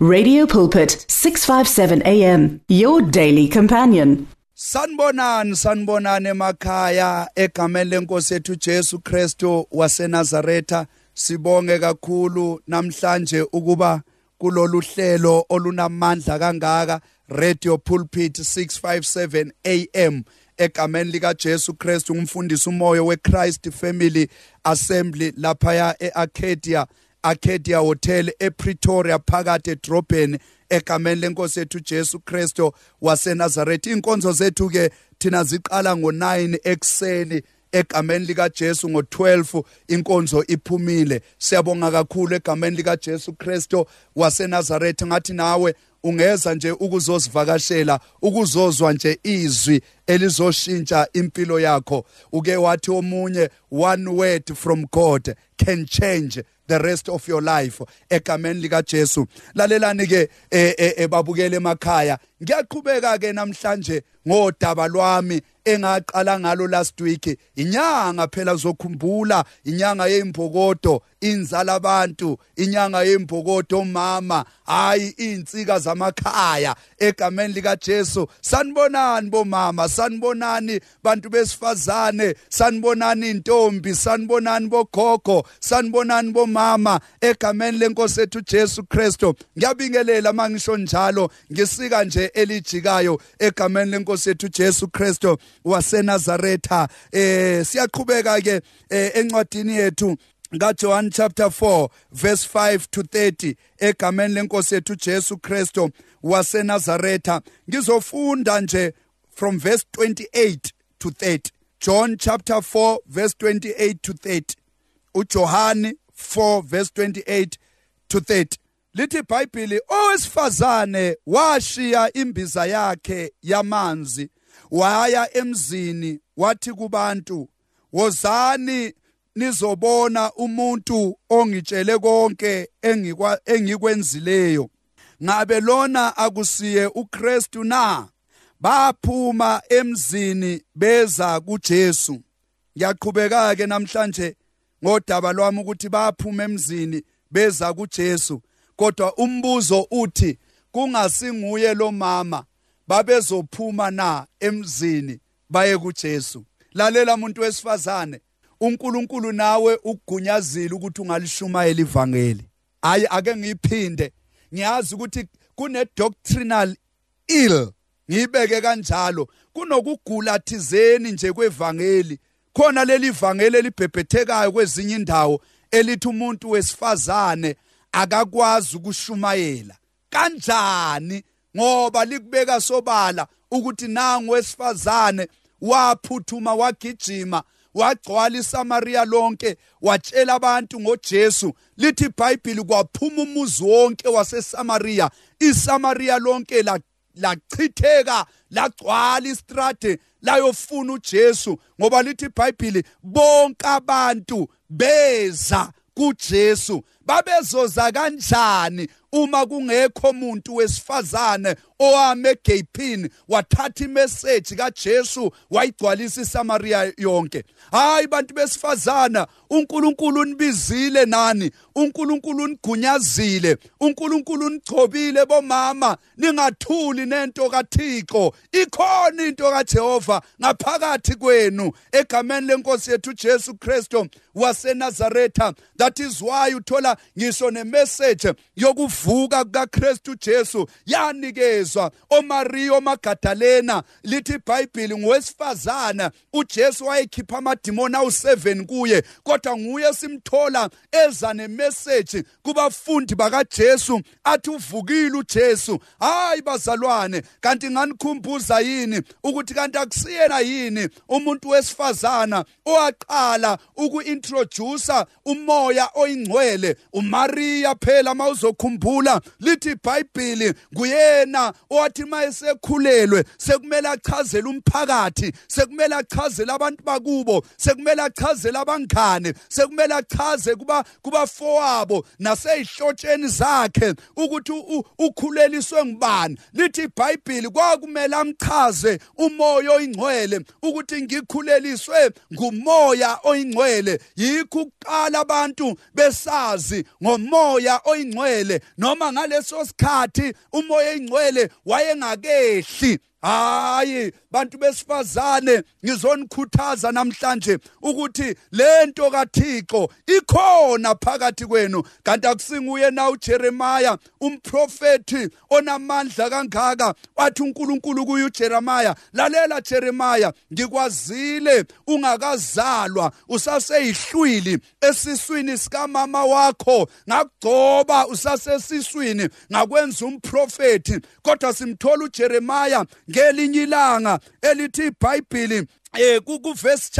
Radio Pulpit 657 AM your daily companion. Sanibonani sanibonani emakhaya egameni lenkosi ethu Jesu Kristu waseNazaretha sibonge kakhulu namhlanje ukuba kulolu hlelo olunamandla kangaka Radio Pulpit 657 AM egameni lika Jesu Kristu umfundisi umoya weChrist Family Assembly lapha eArcadia Arcadia Hotel ePretoria phakathi edrobheni egameni lenkosi ethu Jesu Kristo waseNazaretha inkonzo zethu ke thina ziqala ngo9 ekseni egameni lika Jesu ngo12 inkonzo iphumile. Siyabonga kakhulu egameni lika Jesu Kristo waseNazaretha ngathi nawe ungeza nje ukuzosivakashela ukuzozwa nje izwi elizoshintsha impilo yakho. Uke wathi omunye one word from God can change the rest of your life egameni lika Jesu. Lalelani ke ebabukele emakhaya. Ngiyaqhubeka ke namhlanje ngodaba lwami engaqala ngalo last week. Inyanga phela zokhumbula inyanga yembokodo inzala abantu inyanga yembokodo mama hayi insika zamakhaya egameni lika Jesu sanibonani bomama sanibonani bantu besifazane sanibonani intombi sanibonani bogogo sanibonani bomama egameni lenkosi ethu Jesu Kristo ngiyabingelela mangisho njalo ngisika nje elijikayo egameni lenkosi ethu Jesu Kristo waseNazaretha. Eh siyaqhubeka ke encwadini yethu kaJohn chapter 4 verse 5 to 30 egameni lenkosi ethu Jesu Kristo waseNazaretha. Ngizofunda nje from verse 28 to 30 John chapter 4 verse 28 to 30 uJohani 4 verse 28 to 30 lithi iBhayibheli owesifazane washiya imbiza yakhe yamanzi waya emzini wathi kubantu wozani nizobona umuntu ongitshele konke engikwenzileyo. Ngabe lona akusiye uKristu na? Baphuma emzini beza kuJesu. Ngiyaqhubeka ke namhlanje ngodaba lwami ukuthi baphuma emzini beza kuJesu. Kodwa umbuzo uthi kungasinguye lo mama babezophuma na emzini baye kuJesu? Lalela umuntu wesifazane uNkulunkulu nawe ukugunyazile ukuthi ungalishumayela ivangeli. Hayi ake ngiphinde. Ngiyazi ukuthi kune doctrinal ill ngibeke kanjalo. Kunokugula thizeni nje kwevangeli. Khona leli vangeli elibhebhethekayo kwezinye indawo elithi umuntu wesifazane akakwazi ukushumayela. Kanjani? Ngoba likubeka sobala ukuthi nangu wesifazane waphuthuma wagijima wagcwala iSamaria lonke watshela abantu ngoJesu. Lithi iBhayibheli kwaphuma umuzi wonke waseSamaria. iSamaria lonke la lachitheka lagcwala istrade layofuna uJesu. Ngoba lithi iBhayibheli bonke abantu beza kuJesu. Babezoza kanjani uma kungekho umuntu wesifazane owame egeyphini wathatha imessage kaJesu wayigcwalisa iSamaria yonke. Hayi bantu besifazana uNkulunkulu unibizile nani? uNkulunkulu unigunyazile uNkulunkulu unigcobile bomama. Ningathuli nento kaThixo. Ikhona into kaJehova ngaphakathi kwenu. Egameni lenkosi yethu Jesu Kristo waseNazaretha that is why uthola ngisho nemessage yokuvuka kukaKristu Jesu. Yanikezwa oMaria oMagadalena lithi iBhayibheli ngowesifazana uJesu wayekhipha amadimoni awu7 kuye kodwa nguye simthola eza nemessage kubafundi bakaJesu athi uvukile uJesu. Hayi bazalwane kanti nganikhumbuza yini ukuthi kanti akusiyena yini umuntu wesifazana owaqala ukuintroduce umoya oyingcwele uMaria phela mawuzokhumbula lithi iBhayibheli kuyena owathi mayesekhulelwe sekumele achazele umphakathi sekumele achazele abantu bakubo sekumele achazele abangane sekumele achaze kuba kubafowabo naseyihlotsheni zakhe ukuthi ukhuleliswe ngubani. Lithi iBhayibheli kwakumele amchaze umoya oyingcwele ukuthi ngikhuleliswe ngumoya oyingcwele. Yikho ukuqala abantu besazi amanzi ngomoya oyingcwele noma ngaleso sikhathi umoya oyingcwele wayengakehli. Hayi bantu besifazane ngizonikhuthaza namhlanje ukuthi lento kaThixo ikhona phakathi kwenu. Kanti akusinguye na uJeremiah umprofeti onamandla kangaka wathi uNkulunkulu kuye uJeremiah lalela Jeremiah ngikwazile ungakazalwa usaseyihlwili esiswini sikamama wakho. Ngakugcoba usasesiswini ngakwenza umprofeti kodwa simthola uJeremiah ngelinye ilanga elithi iBhayibheli eh ku verse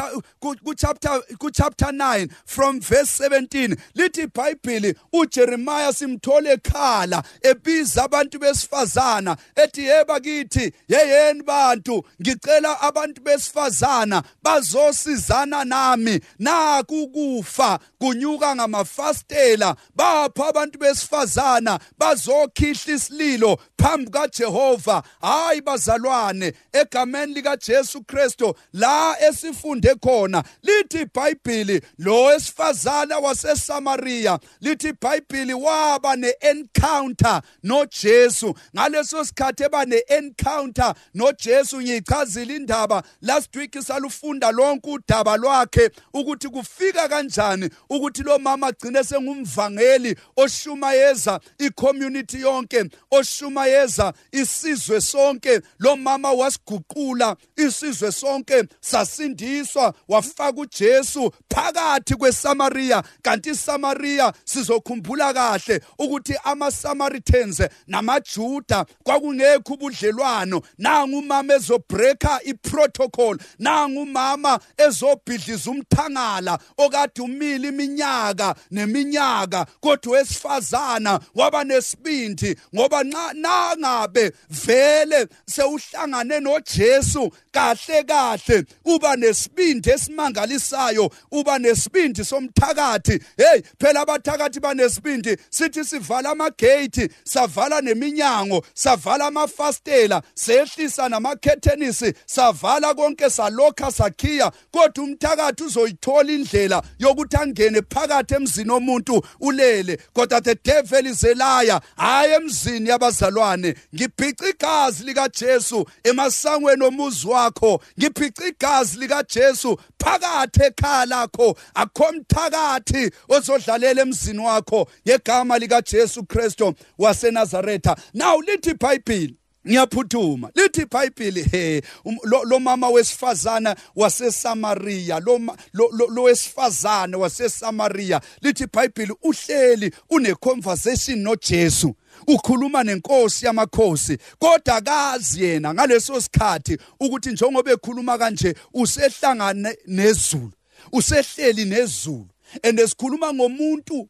ku chapter ku chapter 9 from verse 17 lithi iBhayibheli uJeremiah simthole ekhala ebiza abantu besifazana ethi yeba kithi yeyeni bantu ngicela abantu besifazana bazosizana nami naku kufa kunyuka ngamafastela bapha abantu besifazana bazokhihla isililo phambi kaJehova hayi bazalwane egameni lika Jesu Kristo la esifunde khona lithi iBhayibheli lo wesifazana waseSamaria lithi iBhayibheli waba neencounter noJesu. Ngaleso sikhathi eba neencounter noJesu ngiyichazile indaba. Last week salufunda lonke udaba lwakhe ukuthi kufika kanjani ukuthi lo mama agcine sengumvangeli oshumayeza icommunity yonke oshumayeza isizwe sonke. Lo mama wasiguqula isizwe sonke. Sasindiswa wafaka uJesu phakathi kweSamaria kanti iSamaria sizokhumbula kahle ukuthi amaSamaritans namaJuda kwakungekho ubudlelwano. Nangu umama ezobreaka iprotocol nangu umama ezobhidliza umthangala okade umile iminyaka neminyaka. Kodwa wesifazana waba nesibindi ngoba nangabe vele sewuhlangane noJesu kahle kahle uba nesibindi esimangalisayo uba nesibindi somthakathi. Hey phela abathakathi banesibindi sithi sivala amagate savala neminyango savala amafastela sehlisa namakhethenisi savala konke salokha sakhiya. Kodwa umthakathi uzoyithola indlela yokuthi angene phakathi emzini omuntu ulele. Kodwa the devil is a liar. Hayi emzini yabazalwane ngibhica igazi lika Jesu emasangweni omuzi wakho ngibhica igazi lika Jesu phakathi ekhaya lakho akho mthakathi ozodlalela emzini wakho ngegama lika Jesu Kristo waseNazaretha. Now lithi iBhayibheli ngiyaphuthuma. Lithi iBhayibheli he lo mama wesifazana waseSamaria lo wesifazane waseSamaria lithi iBhayibheli uhleli une conversation noJesu. Ukhuluma nenkosi yamakhosi kodwa kazi yena ngaleso sikhathi ukuthi njengoba ekhuluma kanje usehlangane nezulu usehleli nezulu and esikhuluma ngomuntu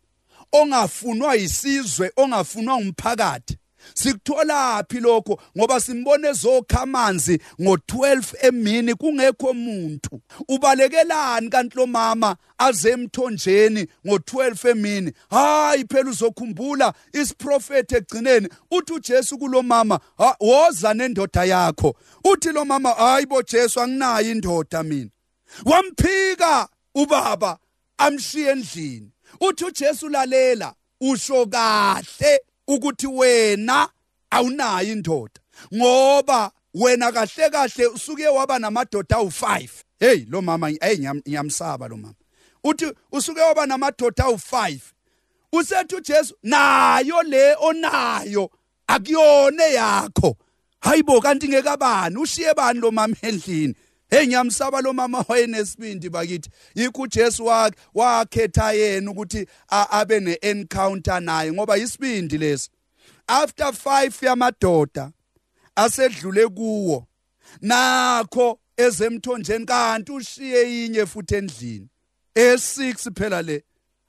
ongafunwa yisizwe ongafunwa umphakathi. Sikuthola phi lokho? Ngoba simbone zokha amanzi ngo12 emini kungekho umuntu ubalekelani kanti lo mama aze emthonjeni ngo12 emini? Hayi phela uzokhumbula isiprofeti egcineni uthi uJesu kulo mama woza nendoda yakho. Uthi lo mama hayi bo Jesu anginayo indoda mina. Wamphika ubaba amshiye endlini. Uthi uJesu lalela usho kahle. Ukuthi wena awunayo indoda ngoba wena kahle kahle usuke waba namadoda awu5 hey lo mama hey ngiyamsaba lo mama. Uthi usuke waba namadoda awu5 usethi uJesu nayo le onayo akuyone yakho hayibo kanti ngekabani? Ushiye bani lo mama endlini? Hey ngiyamsaba lo mama wayenesibindi bakithi. Yikho uJesu wakhe wakhetha yena ukuthi abe neencounter naye ngoba isibindi lesi. After 5 yamadoda asedlule kuwo nakho ezemthonjeni kanti ushiye inye futhi endlini. E6 phela le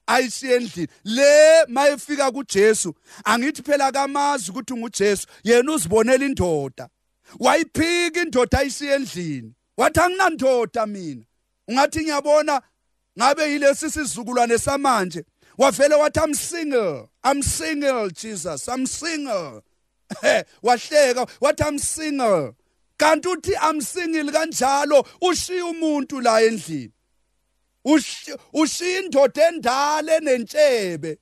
ayishiye endlini. Le mayefika kuJesu angithi phela kamazi ukuthi unguJesu yena uzibonela indoda. Wayiphika indoda ayishiye endlini. Wathi anginandoda mina. Ungathi ngiyabona ngabe yilesi sizukulwane samanje. Wavele wathi i'm single i'm single jesus i'm single. Wahleka wathi i'm single. Kanti uthi i'm single kanjalo ushiya umuntu la endlini. Ushiya indoda endala enentshebe.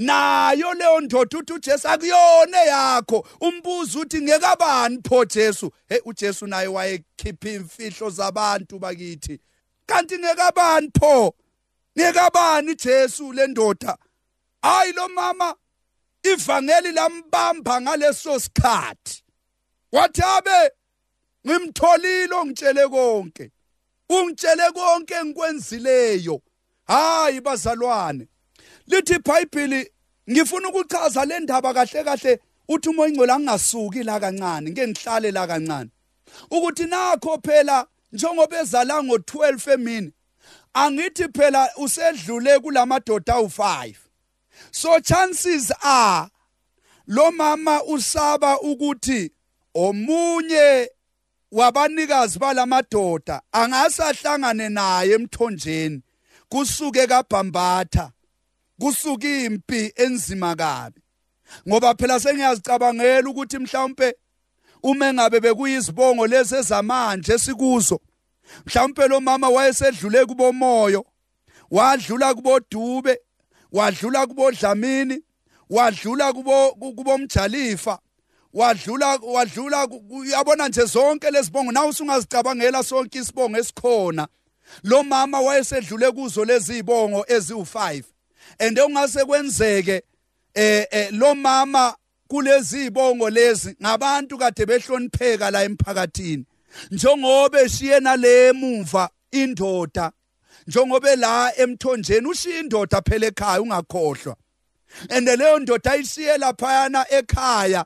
Nayo leyo ndoda uthi uJesu akuyona yakho umbuzo uthi ngekabani pho Jesu? Hey uJesu naye wayekhipha imfihlo zabantu bakithi. Kanti ngekabani pho? Ngekabani Jesu le ndoda? Hayi lo mama ivangeli lambamba ngaleso sikhathi. Wathi abe ngimtholile ongitshele konke. Ungitshele konke engikwenzileyo. Hayi bazalwane. Lithi iBhayibheli ngifuna ukuchaza le ndaba kahle kahle uthi umoya ingcwele angasuki la kancane ngeke ngihlale la kancane. Ukuthi nakho phela njengoba ezala ngo12 emini angithi phela usedlule kulamadoda awu5 so chances are lo mama usaba ukuthi omunye wabanikazi balamadoda angasahlangane naye emthonjeni kusuke kabhambatha kusuka impi enzima kabi. Ngoba phela sengiyazicabangela ukuthi mhlawumbe uma ngabe bekuyizibongo lezi ezamanje sikuzo mhlawumbe lo mama wayesedlule kubomoyo wadlula kubodube wadlula kubodlamini wadlula kubo kubomjalifa wadlula wadlula uyabona nje zonke lezibongo nawe usungazicabangela sonke isibongo esikhona. Lo mama wayesedlule kuzo lezi zibongo eziwu5 and ongase kwenzeke eh, eh lo mama kulezi zibongo lezi ngabantu kade behlonipheka la emphakathini. Njengoba eshiye nalemuva indoda. Njengoba la emthonjeni ushiya indoda phela ekhaya ungakhohlwa. And leyo ndoda ayishiye laphayana ekhaya.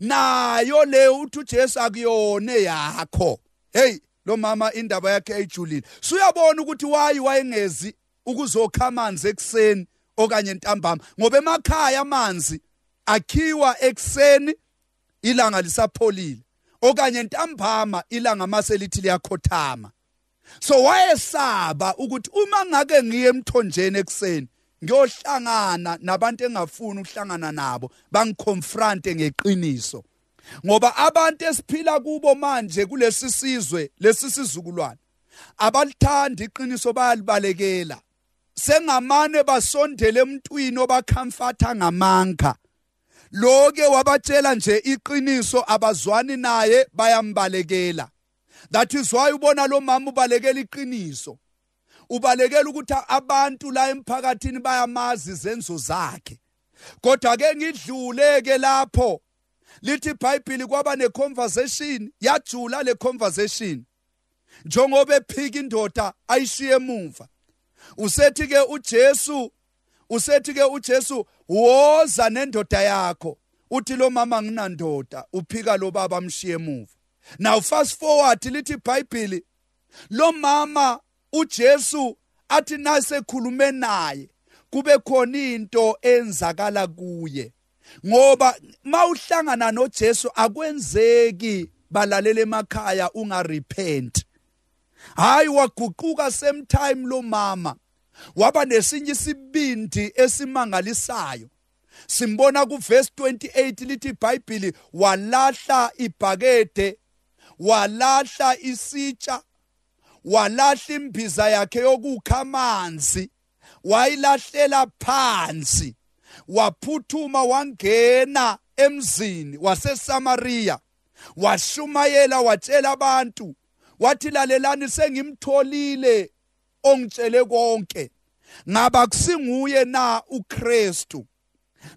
Nayo le uthi uJesu akuyona yakho hey lo mama indaba yakhe ayijulile. Suyabona ukuthi wayi wayengezi ukuzokha amanzi ekseni okanye ntambama ngoba emakhaya amanzi akhiwa ekseni ilanga lisapholile okanye ntambama ilanga maselithi liyakhothama. So wayesaba ukuthi uma ngake ngiye emthonjeni ekseni ngiyohlangana nabantu engafuni ukuhlangana nabo bangiconfronte ngeqiniso. Ngoba abantu esiphila kubo manje kulesi sizwe lesi sizukulwane abalithanda iqiniso bayalibalekela. Sengamane basondele emntwini obakhamfatha ngamanga loke wabatshela nje iqiniso abazwani naye bayambalekela. That is why ubona lo mama ubalekela iqiniso. Ubalekela ukuthi abantu la emphakathini bayamazi izenzo zakhe. Kodwa ke ngidlule ke lapho. Lithi iBhayibheli kwaba neconversation yajula le conversation njengoba ephika indoda ayishiye emuva. Usethi ke uJesu usethi ke uJesu woza nendoda yakho. Uthi lo mama nginandoda uphika lo baba amshiye emuva now fast forward lithi iBhayibheli lo mama uJesu athi nasekhulume naye kube khona into enzakala kuye. Ngoba mawuhlangana noJesu akwenzeki balalela emakhaya ungarepent. Hayi waguquka same time lo mama. Waba nesinye isibindi esimangalisayo. Simbona kuverse 28 lithi iBhayibheli walahla ibhakede walahla isitsha walahla imbiza yakhe yokukha amanzi wayilahlela phansi waphuthuma wangena emzini waseSamaria washumayela watshela abantu wathi lalelani sengimtholile ongitshele konke. Ngaba kusinguye na uKristu?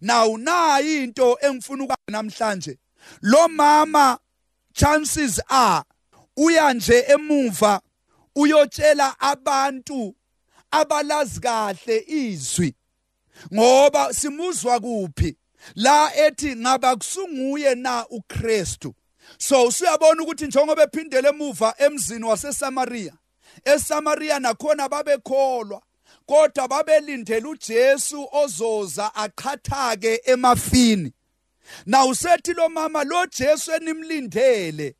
Now nayi into engifuna ukwazi namhlanje? Lo mama chances are uya nje emuva uyotshela abantu abalazi kahle izwi. Ngoba simuzwa kuphi? La ethi ngaba kusunguye na uKristu? So usuyabona ukuthi njengoba ephindele emuva emzini waseSamaria eSamaria nakhona babekholwa kodwa babelindele uJesu ozoza aqhathake emafini. Na usethi lo mama lo Jesu enimlindele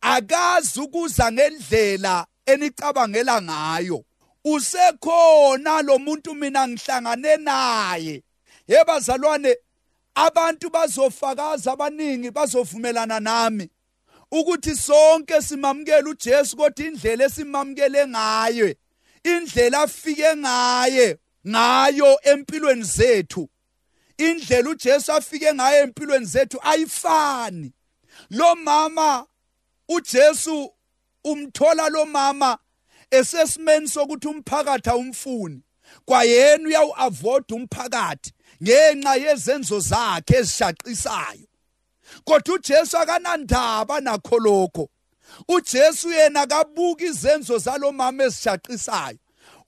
akazi ukuza ngendlela enicabangela ngayo. Usekhona lo muntu mina ngihlangane naye. Yebazalwane abantu bazofakaza abaningi bazovumelana nami. Ukuthi sonke simamukele uJesu kodwa indlela esimamukele ngayo indlela afike ngaye ngayo empilweni zethu indlela uJesu afike ngayo empilweni zethu ayifani. Lo mama uJesu umthola lo mama esesimeni sokuthi umphakathi awumfuni kwayena uyawu-avoid umphakathi ngenxa yezenzo zakhe ezishaqisayo. Kodwa uJesu akanandaba nakho lokho. uJesu yena kabuka izenzo zalomama ezishaqisayo.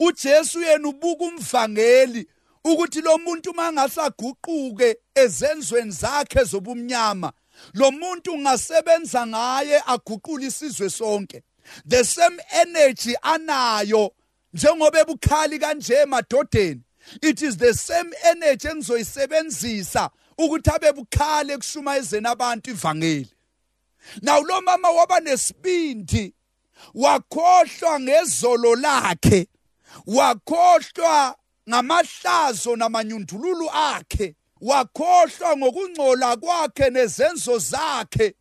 uJesu yena ubuka umvangeli ukuthi lo muntu mangasaguquke ezenzweni zakhe zobumnyama lo muntu ungasebenza ngaye aguqule isizwe sonke. The same energy anayo njengoba ebukhali kanje madodeni it is the same energy engizoyisebenzisa ukuthi abe bukhali ekushumayezeni abantu ivangeli. Naw lo mama waba nesibindi wakhohlwa ngezolo lakhe wakhohlwa ngamahlazo namanyundululu akhe wakhohlwa ngokungcola kwakhe nezenzo zakhe.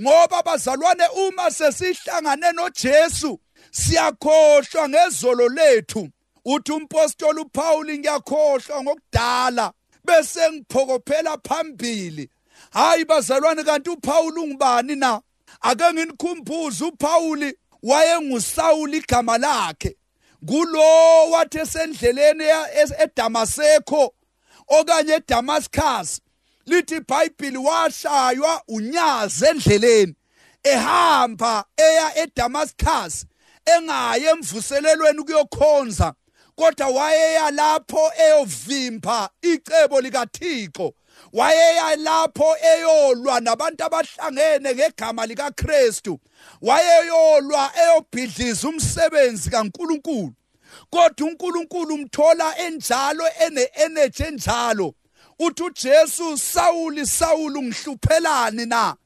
Ngoba bazalwane uma sesihlangane noJesu siyakhohlwa ngezolo lethu. Uthi umpostoli uPaul ngiyakhohlwa ngokudala. Bese ngiphokophela phambili. Hayi bazalwane kanti uPaul ungubani na? Ake nginikhumbuze uPaul wayengusawuli igama lakhe. Kulo wathi esendleleni eDamaseko okanye eDamascus lithi iBhayibheli washaywa unyazi endleleni ehamba eya eDamascus engaye emvuselelweni kuyokhonza kodwa wayeya lapho eyovimba icebo likaThixo. Wayeya lapho eyolwa nabantu abahlangene ngegama likaKristu. Wayeyolwa eyobhidliza umsebenzi kaNkuluNkulu. Kodwa uNkulunkulu umthola enjalo ene energy enjalo. Uthi uJesu Sawuli Sawuli ungihluphelani na?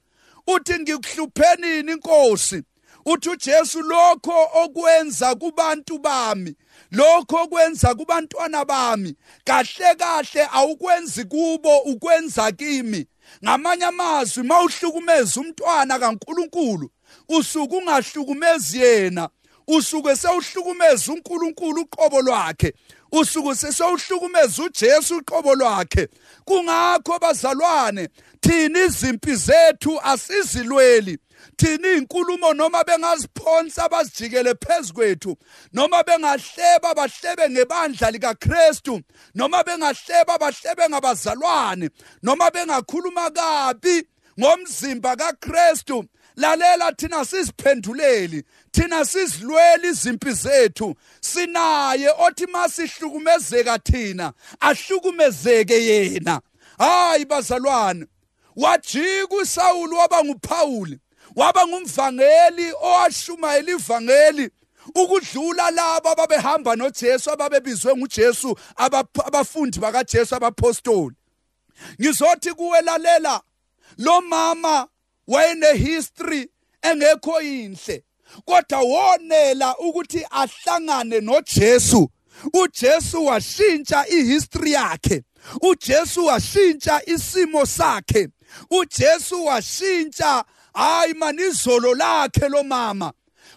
Uthi ngikuhluphenini inkosi uthi uJesu lokho okwenza kubantu bami lokho okwenza kubantwana bami kahle kahle awukwenzi kubo ukwenza kimi. Ngamanye amazwi mawuhlukumeza umntwana kaNkuluNkulu usuke ungahlukumezi yena usuke sewuhlukumeza uNkulunkulu uqobo lwakhe usuku sesowuhlukumeza uJesu uqobo lwakhe. Kungakho bazalwane thina izimpi zethu asizilweli. Thina izinkulumo noma bengaziphonsa bazijikele phezukwethu noma bengahleba bahlebe ngebandla likaKristu noma bengahleba bahlebe ngabazalwane noma bengakhuluma kabi ngomzimba kaKristu. Lalela thina siziphenduleli thina sizilwela izimpi zethu. Sinaye othi masihlukumezeka thina ahlukumezeke yena. Hayi bazalwane wajika uSawuli waba nguPauli waba ngumvangeli owashumayela ivangeli ukudlula labo ababehamba noJesu ababebizwe nguJesu abafundi bakaJesu abapostoli. Ngizothi kuwelalela lo mama wayene history engekho inhle kodwa wonela ukuthi ahlangane noJesu. uJesu washintsha ihistory yakhe. uJesu washintsha isimo sakhe. uJesu washintsha hayi manizolo lakhe lo mama.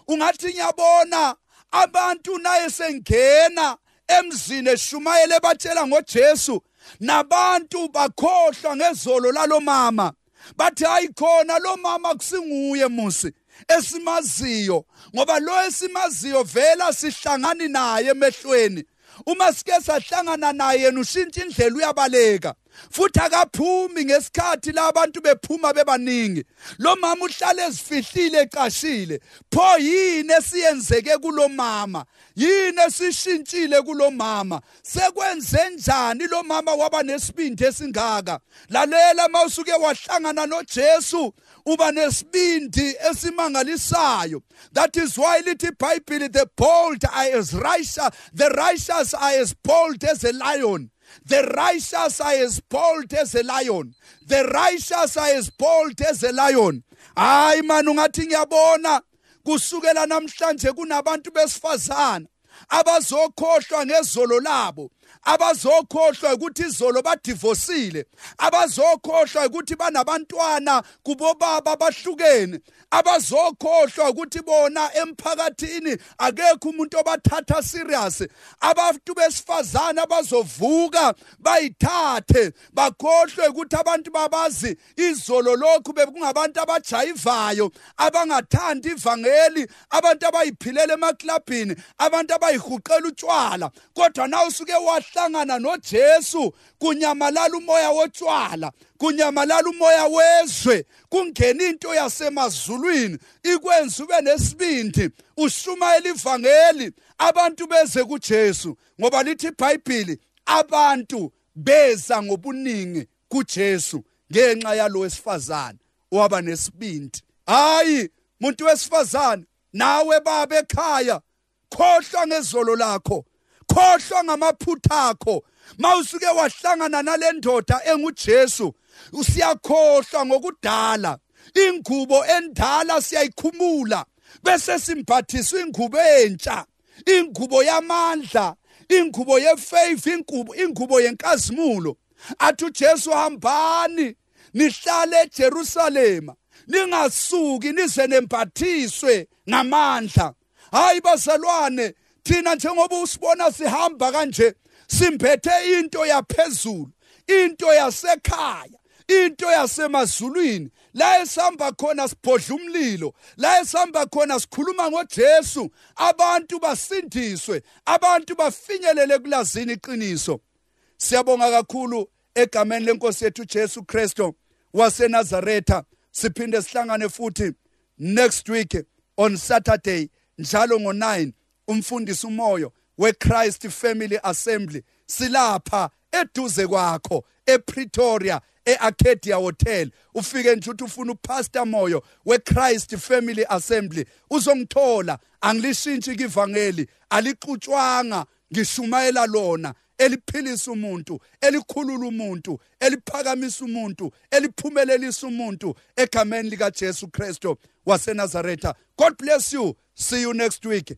Ungathi nyabona abantu naye sengena emzini eshumayele batshela ngoJesu. Nabantu bakhohlwa ngezolo lalomama bathi ayikhona lo mama kusinguye musi esimaziyo ngoba lo esimaziyo vela sihlangani naye emehlweni. Uma sike sahlangana naye yena ushintsha indlela uyabaleka. Futhi akaphumi ngesikhathi la bantu bephuma bebaningi. Lo mama uhlala ezifihlile ecashile. Pho yini esiyenzeke kulo mama? Yini esishintshile kulo mama? Sekwenze njani lo mama waba nesibindi esingaka? Lalela mawusuke wahlangana noJesu uba nesibindi esimangalisayo. That is why lithi iBhayibheli the bold are as righteous the righteous are as bold as a lion. The righteous are as bold as a lion. The righteous are as bold as a lion. Hayi man ungathi ngiyabona kusukela namhlanje kunabantu besifazana abazokhohlwa ngezolo labo abazokhohlwa ukuthi izolo badivosile abazokhohlwa ukuthi banabantwana kubobaba abahlukene abazokhohlwa ukuthi bona emphakathini akekho umuntu obathatha serious abantu besifazana abazovuka bayithathe bakhohlwe ukuthi abantu babazi izolo lokhu bekungabantu abajayivayo abangathandi ivangeli abantu abayiphilele emaklabhini abantu abayihuqela utshwala. Kodwa na usuke wahlangana noJesu kunyamalala umoya wotshwala kunyamalala umoya wezwe kungena into yasemazulwini ikwenza ube nesibindi ushumayela ivangeli abantu beze kuJesu ngoba lithi iBhayibheli abantu beza ngobuningi kuJesu ngenxa yalo wesifazane waba nesibindi. Hayi muntu wesifazane nawe baba ekhaya khohlwa ngezolo lakho. Khohlwa ngamaphutha akho. Mawusuke wahlangana nalendoda enguJesu usiyakhohlwa ngokudala. Ingubo endala siyayikhumula bese simphathiswa ingubo entsha. Ingubo yamandla ingubo yefaith ingubo ingubo yenkazimulo. Athi uJesu hambani nihlale eJerusalema ningasuki nize nempathiswe ngamandla. Hayi bazalwane thina njengoba usibona sihamba kanje simbethe into yaphezulu into yasekhaya into yasemazulwini. La esihamba khona sibhodla umlilo la esihamba khona sikhuluma ngoJesu. Abantu basindiswe abantu bafinyelele kulazini iqiniso. Siyabonga kakhulu egameni lenkosi yethu Jesu Kristo waseNazaretha. Siphinde sihlangane futhi next week on Saturday njalo ngo9 umfundisi umoyo weChrist Family Assembly silapha eduze kwakho ePretoria eArcadia Hotel. Ufike nje uthi ufuna upastor moyo weChrist Family Assembly uzongithola. Angilishintshi ivangeli alixutshwanga ngishumayela lona eliphilisa umuntu elikhulula umuntu eliphakamisa umuntu eliphumelelisa umuntu egameni lika Jesu Kristo waseNazaretha. God bless you. See you next week.